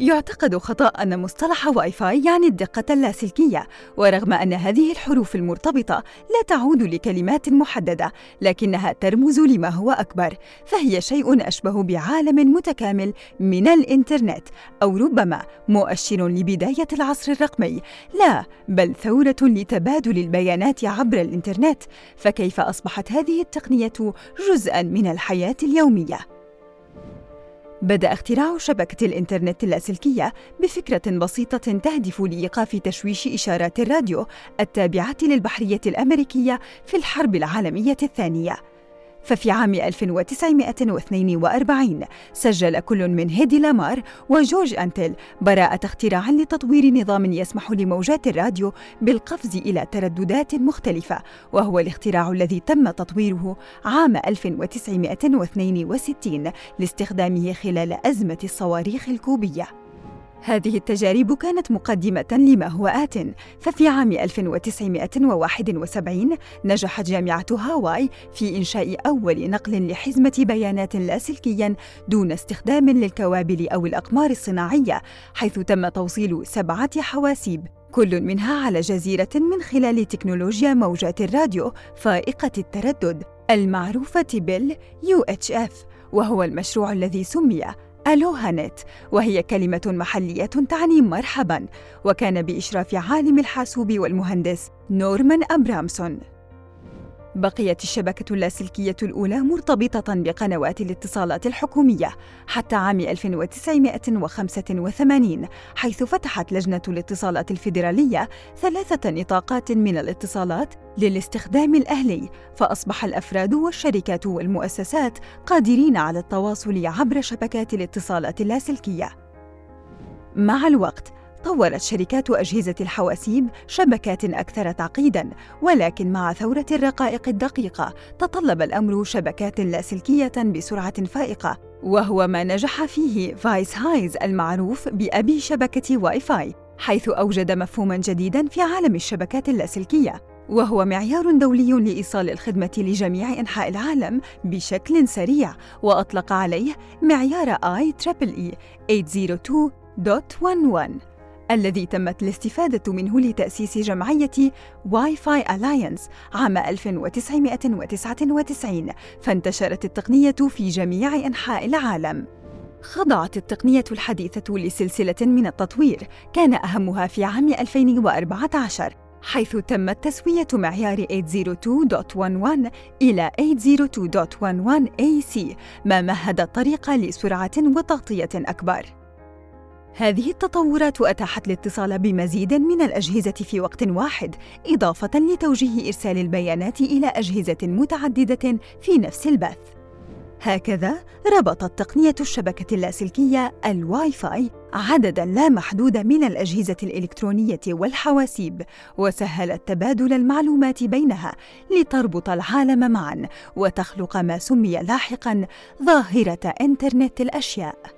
يعتقد خطأ أن مصطلح واي فاي يعني الدقة اللاسلكية، ورغم أن هذه الحروف المرتبطة لا تعود لكلمات محددة، لكنها ترمز لما هو أكبر، فهي شيء أشبه بعالم متكامل من الإنترنت، أو ربما مؤشر لبداية العصر الرقمي، لا بل ثورة لتبادل البيانات عبر الإنترنت، فكيف أصبحت هذه التقنية جزءًا من الحياة اليومية؟ بدأ اختراع شبكة الإنترنت اللاسلكية بفكرة بسيطة تهدف لإيقاف تشويش إشارات الراديو التابعة للبحرية الأمريكية في الحرب العالمية الثانية. ففي عام 1942 سجل كل من هيدي لامار وجورج أنتل براءة اختراع لتطوير نظام يسمح لموجات الراديو بالقفز إلى ترددات مختلفة وهو الاختراع الذي تم تطويره عام 1962 لاستخدامه خلال أزمة الصواريخ الكوبية. هذه التجارب كانت مقدمة لما هو آت، ففي عام 1971 نجحت جامعة هاواي في إنشاء أول نقل لحزمة بيانات لاسلكيا دون استخدام للكوابل أو الأقمار الصناعية، حيث تم توصيل سبعة حواسيب كل منها على جزيرة من خلال تكنولوجيا موجات الراديو فائقة التردد المعروفة بال UHF وهو المشروع الذي سمي ألوها نت وهي كلمة محلية تعني مرحبا وكان بإشراف عالم الحاسوب والمهندس نورمان أبرامسون. بقيت الشبكة اللاسلكية الأولى مرتبطة بقنوات الاتصالات الحكومية حتى عام 1985 حيث فتحت لجنة الاتصالات الفيدرالية ثلاثة نطاقات من الاتصالات للاستخدام الأهلي فأصبح الأفراد والشركات والمؤسسات قادرين على التواصل عبر شبكات الاتصالات اللاسلكية. مع الوقت طورت شركات أجهزة الحواسيب شبكات أكثر تعقيداً، ولكن مع ثورة الرقائق الدقيقة تطلب الأمر شبكات لاسلكية بسرعة فائقة، وهو ما نجح فيه فيك هايز المعروف بأبي شبكة واي فاي، حيث أوجد مفهوماً جديداً في عالم الشبكات اللاسلكية، وهو معيار دولي لإيصال الخدمة لجميع أنحاء العالم بشكل سريع، وأطلق عليه معيار IEEE 802.11 الذي تمت الاستفادة منه لتأسيس جمعية Wi-Fi Alliance عام 1999 فانتشرت التقنية في جميع أنحاء العالم. خضعت التقنية الحديثة لسلسلة من التطوير كان أهمها في عام 2014 حيث تمت تسوية معيار 802.11 إلى 802.11 AC ما مهد الطريق لسرعة وتغطية أكبر. هذه التطورات أتاحت الاتصال بمزيد من الأجهزة في وقت واحد، إضافة لتوجيه إرسال البيانات إلى أجهزة متعددة في نفس البث. هكذا ربطت تقنية الشبكة اللاسلكية الواي فاي عدداً لا محدود من الأجهزة الإلكترونية والحواسيب، وسهلت تبادل المعلومات بينها لتربط العالم معاً وتخلق ما سمي لاحقاً ظاهرة إنترنت الأشياء.